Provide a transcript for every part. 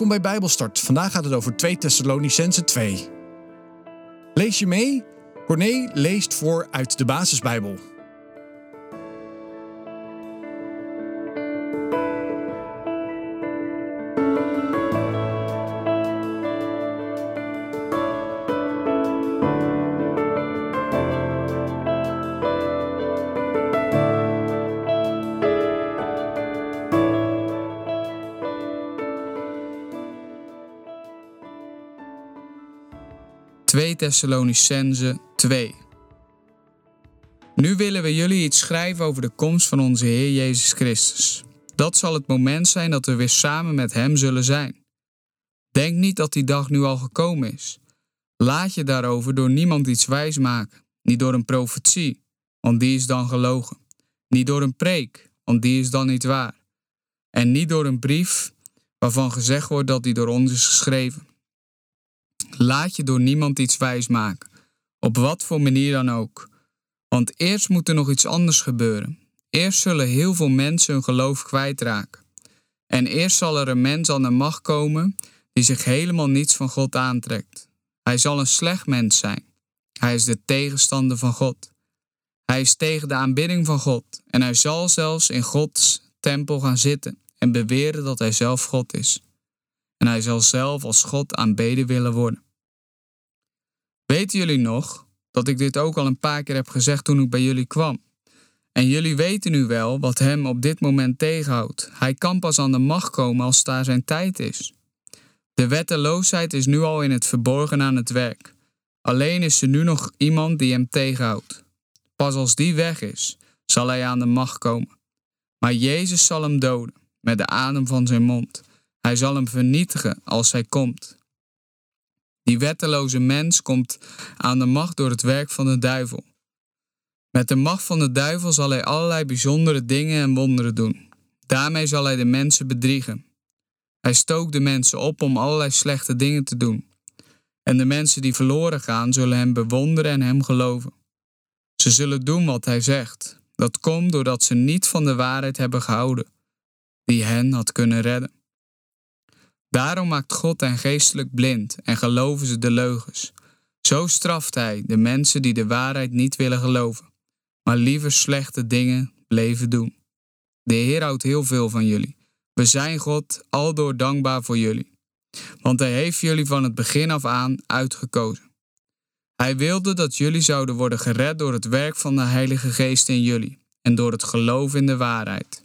Welkom bij Bijbelstart. Vandaag gaat het over 2 Thessalonicense 2. Lees je mee? Corné leest voor uit de Basisbijbel. Thessalonicense 2. Nu willen we jullie iets schrijven over de komst van onze Heer Jezus Christus. Dat zal het moment zijn dat we weer samen met Hem zullen zijn. Denk niet dat die dag nu al gekomen is. Laat je daarover door niemand iets wijs maken, niet door een profetie, want die is dan gelogen, niet door een preek, want die is dan niet waar, en niet door een brief waarvan gezegd wordt dat die door ons is geschreven. Laat je door niemand iets wijs maken, op wat voor manier dan ook. Want eerst moet er nog iets anders gebeuren. Eerst zullen heel veel mensen hun geloof kwijtraken. En eerst zal er een mens aan de macht komen die zich helemaal niets van God aantrekt. Hij zal een slecht mens zijn. Hij is de tegenstander van God. Hij is tegen de aanbidding van God en hij zal zelfs in Gods tempel gaan zitten en beweren dat hij zelf God is. En hij zal zelf als God aanbeden willen worden. Weten jullie nog dat ik dit ook al een paar keer heb gezegd toen ik bij jullie kwam? En jullie weten nu wel wat hem op dit moment tegenhoudt. Hij kan pas aan de macht komen als daar zijn tijd is. De wetteloosheid is nu al in het verborgen aan het werk. Alleen is er nu nog iemand die hem tegenhoudt. Pas als die weg is, zal hij aan de macht komen. Maar Jezus zal hem doden met de adem van zijn mond. Hij zal hem vernietigen als hij komt. Die wetteloze mens komt aan de macht door het werk van de duivel. Met de macht van de duivel zal hij allerlei bijzondere dingen en wonderen doen. Daarmee zal hij de mensen bedriegen. Hij stookt de mensen op om allerlei slechte dingen te doen. En de mensen die verloren gaan, zullen hem bewonderen en hem geloven. Ze zullen doen wat hij zegt. Dat komt doordat ze niet van de waarheid hebben gehouden, die hen had kunnen redden. Daarom maakt God hen geestelijk blind en geloven ze de leugens. Zo straft hij de mensen die de waarheid niet willen geloven, maar liever slechte dingen bleven doen. De Heer houdt heel veel van jullie. We zijn God aldoor dankbaar voor jullie, want Hij heeft jullie van het begin af aan uitgekozen. Hij wilde dat jullie zouden worden gered door het werk van de Heilige Geest in jullie en door het geloof in de waarheid.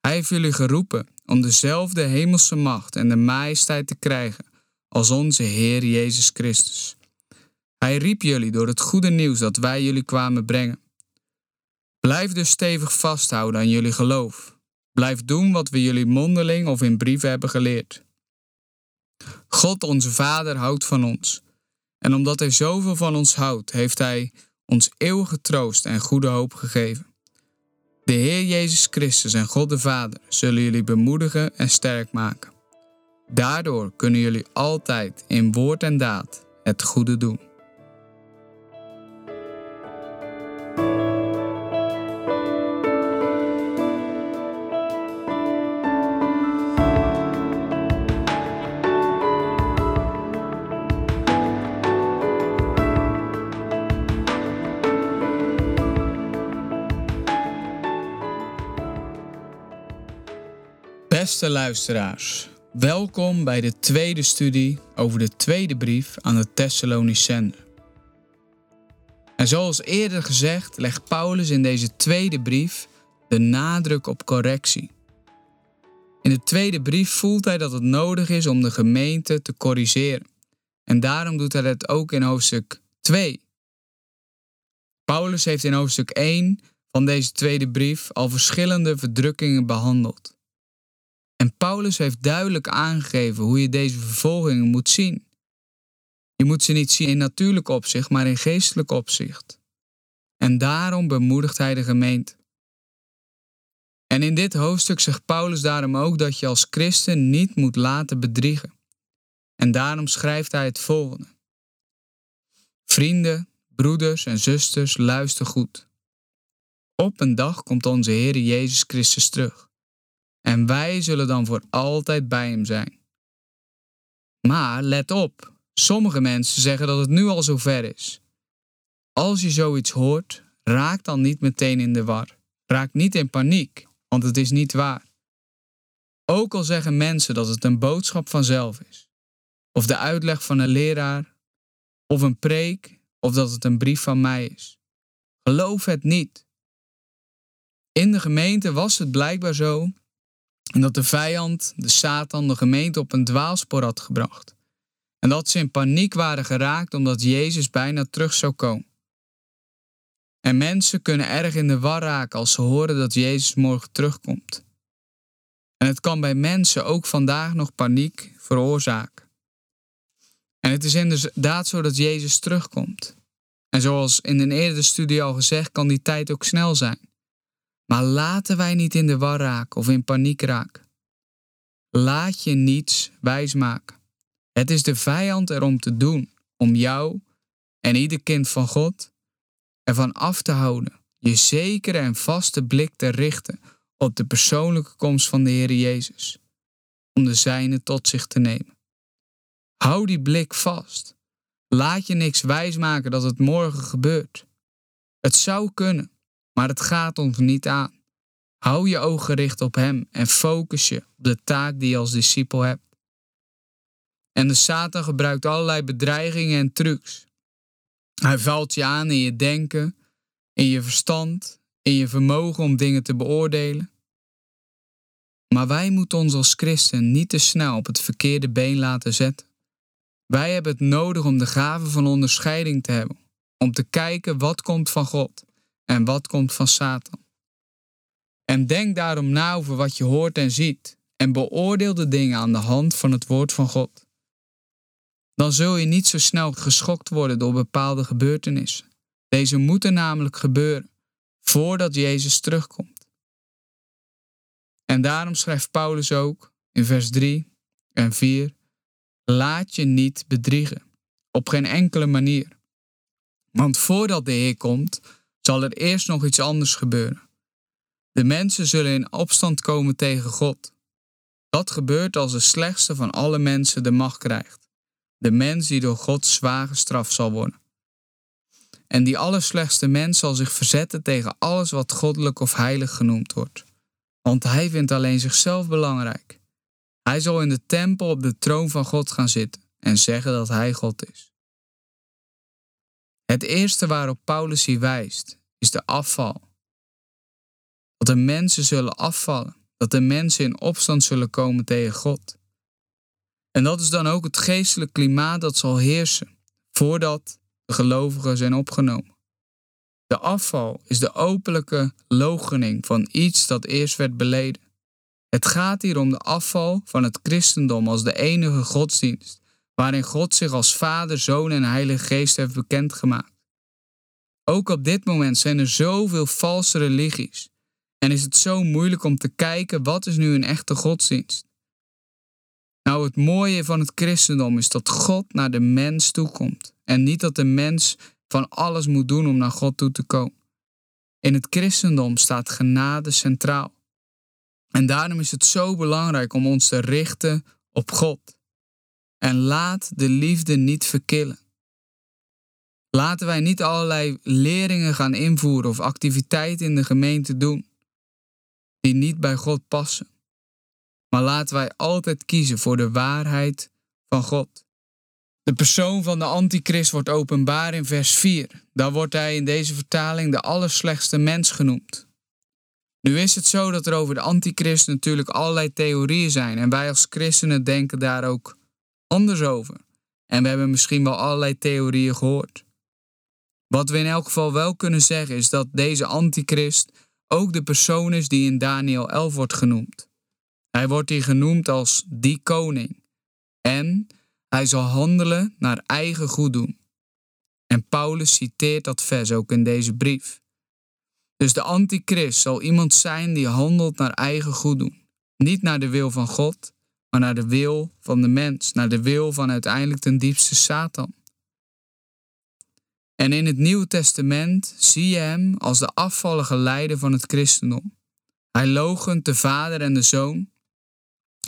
Hij heeft jullie geroepen om dezelfde hemelse macht en de majesteit te krijgen als onze Heer Jezus Christus. Hij riep jullie door het goede nieuws dat wij jullie kwamen brengen. Blijf dus stevig vasthouden aan jullie geloof. Blijf doen wat we jullie mondeling of in brieven hebben geleerd. God onze Vader houdt van ons. En omdat Hij zoveel van ons houdt, heeft Hij ons eeuwige troost en goede hoop gegeven. De Heer Jezus Christus en God de Vader zullen jullie bemoedigen en sterk maken. Daardoor kunnen jullie altijd in woord en daad het goede doen. Beste luisteraars, welkom bij de tweede studie over de tweede brief aan de Thessalonicenzen. En zoals eerder gezegd legt Paulus in deze tweede brief de nadruk op correctie. In de tweede brief voelt hij dat het nodig is om de gemeente te corrigeren. En daarom doet hij dat ook in hoofdstuk 2. Paulus heeft in hoofdstuk 1 van deze tweede brief al verschillende verdrukkingen behandeld. En Paulus heeft duidelijk aangegeven hoe je deze vervolgingen moet zien. Je moet ze niet zien in natuurlijk opzicht, maar in geestelijk opzicht. En daarom bemoedigt hij de gemeente. En in dit hoofdstuk zegt Paulus daarom ook dat je als christen niet moet laten bedriegen. En daarom schrijft hij het volgende. Vrienden, broeders en zusters, luister goed. Op een dag komt onze Heer Jezus Christus terug. En wij zullen dan voor altijd bij hem zijn. Maar let op, sommige mensen zeggen dat het nu al zover is. Als je zoiets hoort, raak dan niet meteen in de war. Raak niet in paniek, want het is niet waar. Ook al zeggen mensen dat het een boodschap vanzelf is, of de uitleg van een leraar, of een preek, of dat het een brief van mij is. Geloof het niet. In de gemeente was het blijkbaar zo dat de vijand, de Satan, de gemeente op een dwaalspoor had gebracht. En dat ze in paniek waren geraakt omdat Jezus bijna terug zou komen. En mensen kunnen erg in de war raken als ze horen dat Jezus morgen terugkomt. En het kan bij mensen ook vandaag nog paniek veroorzaken. En het is inderdaad zo dat Jezus terugkomt. En zoals in een eerdere studie al gezegd, kan die tijd ook snel zijn. Maar laten wij niet in de war raken of in paniek raken. Laat je niets wijsmaken. Het is de vijand erom te doen om jou en ieder kind van God ervan af te houden, je zekere en vaste blik te richten op de persoonlijke komst van de Heer Jezus, om de zijne tot zich te nemen. Hou die blik vast. Laat je niks wijsmaken dat het morgen gebeurt. Het zou kunnen, maar het gaat ons niet aan. Hou je ogen gericht op Hem en focus je op de taak die je als discipel hebt. En de Satan gebruikt allerlei bedreigingen en trucs. Hij valt je aan in je denken, in je verstand, in je vermogen om dingen te beoordelen. Maar wij moeten ons als christen niet te snel op het verkeerde been laten zetten. Wij hebben het nodig om de gave van onderscheiding te hebben, om te kijken wat komt van God en wat komt van Satan. En denk daarom na over wat je hoort en ziet en beoordeel de dingen aan de hand van het woord van God. Dan zul je niet zo snel geschokt worden door bepaalde gebeurtenissen. Deze moeten namelijk gebeuren voordat Jezus terugkomt. En daarom schrijft Paulus ook in vers 3 en 4: Laat je niet bedriegen, op geen enkele manier. Want voordat de Heer komt, zal er eerst nog iets anders gebeuren. De mensen zullen in opstand komen tegen God. Dat gebeurt als de slechtste van alle mensen de macht krijgt. De mens die door God zwaar gestraft zal worden. En die allerslechtste mens zal zich verzetten tegen alles wat goddelijk of heilig genoemd wordt. Want hij vindt alleen zichzelf belangrijk. Hij zal in de tempel op de troon van God gaan zitten en zeggen dat hij God is. Het eerste waarop Paulus hier wijst, is de afval. Dat de mensen zullen afvallen, dat de mensen in opstand zullen komen tegen God. En dat is dan ook het geestelijk klimaat dat zal heersen voordat de gelovigen zijn opgenomen. De afval is de openlijke logening van iets dat eerst werd beleden. Het gaat hier om de afval van het christendom als de enige godsdienst, waarin God zich als Vader, Zoon en Heilige Geest heeft bekendgemaakt. Ook op dit moment zijn er zoveel valse religies en is het zo moeilijk om te kijken wat is nu een echte godsdienst. Nou, het mooie van het christendom is dat God naar de mens toekomt en niet dat de mens van alles moet doen om naar God toe te komen. In het christendom staat genade centraal. En daarom is het zo belangrijk om ons te richten op God. En laat de liefde niet verkillen. Laten wij niet allerlei leringen gaan invoeren of activiteiten in de gemeente doen die niet bij God passen. Maar laten wij altijd kiezen voor de waarheid van God. De persoon van de antichrist wordt openbaar in vers 4. Daar wordt hij in deze vertaling de allerslechtste mens genoemd. Nu is het zo dat er over de antichrist natuurlijk allerlei theorieën zijn en wij als christenen denken daar ook anders over. En we hebben misschien wel allerlei theorieën gehoord. Wat we in elk geval wel kunnen zeggen is dat deze antichrist ook de persoon is die in Daniel 11 wordt genoemd. Hij wordt hier genoemd als die koning. En hij zal handelen naar eigen goeddoen. En Paulus citeert dat vers ook in deze brief. Dus de antichrist zal iemand zijn die handelt naar eigen goeddoen. Niet naar de wil van God, maar naar de wil van de mens, naar de wil van uiteindelijk ten diepste Satan. En in het Nieuwe Testament zie je hem als de afvallige leider van het christendom. Hij logent de Vader en de Zoon.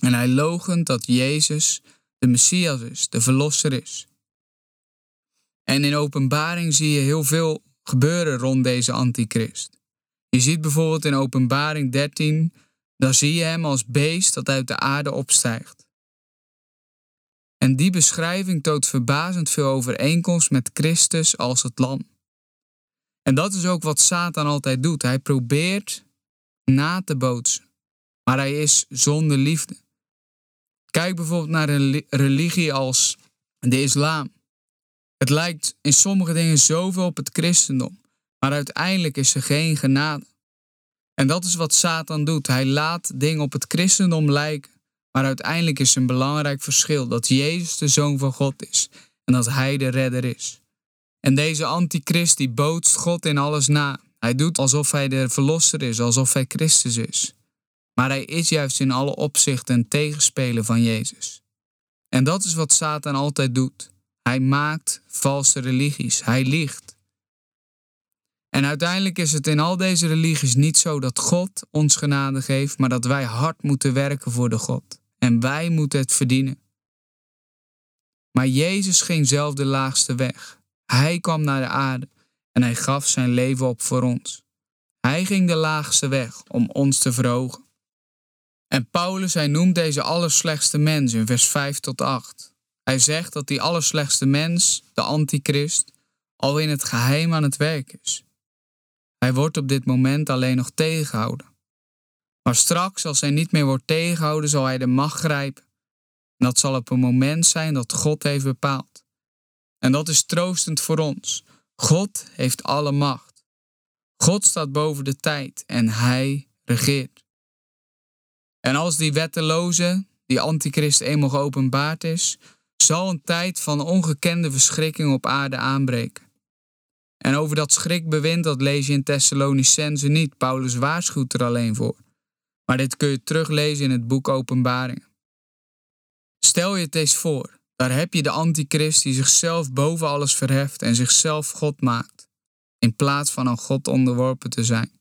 En hij logent dat Jezus de Messias is, de Verlosser is. En in openbaring zie je heel veel gebeuren rond deze antichrist. Je ziet bijvoorbeeld in openbaring 13, daar zie je hem als beest dat uit de aarde opstijgt. En die beschrijving toont verbazend veel overeenkomst met Christus als het lam. En dat is ook wat Satan altijd doet. Hij probeert na te bootsen, maar hij is zonder liefde. Kijk bijvoorbeeld naar een religie als de islam. Het lijkt in sommige dingen zoveel op het christendom, maar uiteindelijk is er geen genade. En dat is wat Satan doet. Hij laat dingen op het christendom lijken, maar uiteindelijk is een belangrijk verschil dat Jezus de Zoon van God is en dat Hij de redder is. En deze antichrist die bootst God in alles na. Hij doet alsof hij de verlosser is, alsof hij Christus is. Maar hij is juist in alle opzichten een tegenspeler van Jezus. En dat is wat Satan altijd doet. Hij maakt valse religies. Hij liegt. En uiteindelijk is het in al deze religies niet zo dat God ons genade geeft, maar dat wij hard moeten werken voor de God. En wij moeten het verdienen. Maar Jezus ging zelf de laagste weg. Hij kwam naar de aarde en hij gaf zijn leven op voor ons. Hij ging de laagste weg om ons te verhogen. En Paulus, hij noemt deze allerslechtste mens in vers 5 tot 8. Hij zegt dat die allerslechtste mens, de antichrist, al in het geheim aan het werk is. Hij wordt op dit moment alleen nog tegengehouden. Maar straks, als hij niet meer wordt tegengehouden, zal hij de macht grijpen. En dat zal op een moment zijn dat God heeft bepaald. En dat is troostend voor ons. God heeft alle macht. God staat boven de tijd en hij regeert. En als die wetteloze, die antichrist eenmaal geopenbaard is, zal een tijd van ongekende verschrikking op aarde aanbreken. En over dat schrikbewind, dat lees je in Thessalonicense niet. Paulus waarschuwt er alleen voor. Maar dit kun je teruglezen in het boek Openbaringen. Stel je het eens voor. Daar heb je de antichrist die zichzelf boven alles verheft en zichzelf God maakt, in plaats van aan God onderworpen te zijn.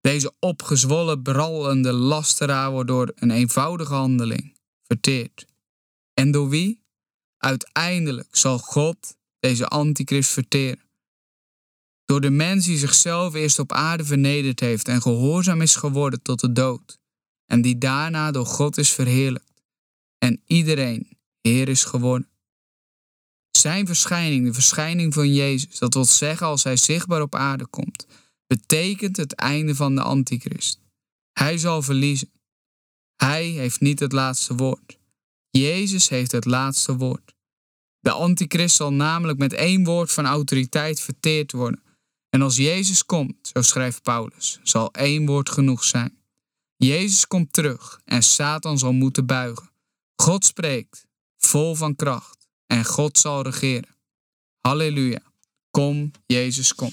Deze opgezwollen, brallende lasteraar wordt door een eenvoudige handeling verteerd. En door wie? Uiteindelijk zal God deze antichrist verteren. Door de mens die zichzelf eerst op aarde vernederd heeft en gehoorzaam is geworden tot de dood, en die daarna door God is verheerlijkt. En iedereen Heer is geworden. Zijn verschijning, de verschijning van Jezus, dat wil zeggen als hij zichtbaar op aarde komt, betekent het einde van de antichrist. Hij zal verliezen. Hij heeft niet het laatste woord. Jezus heeft het laatste woord. De antichrist zal namelijk met één woord van autoriteit verteerd worden. En als Jezus komt, zo schrijft Paulus, zal één woord genoeg zijn. Jezus komt terug en Satan zal moeten buigen. God spreekt vol van kracht, en God zal regeren. Halleluja. Kom, Jezus, kom.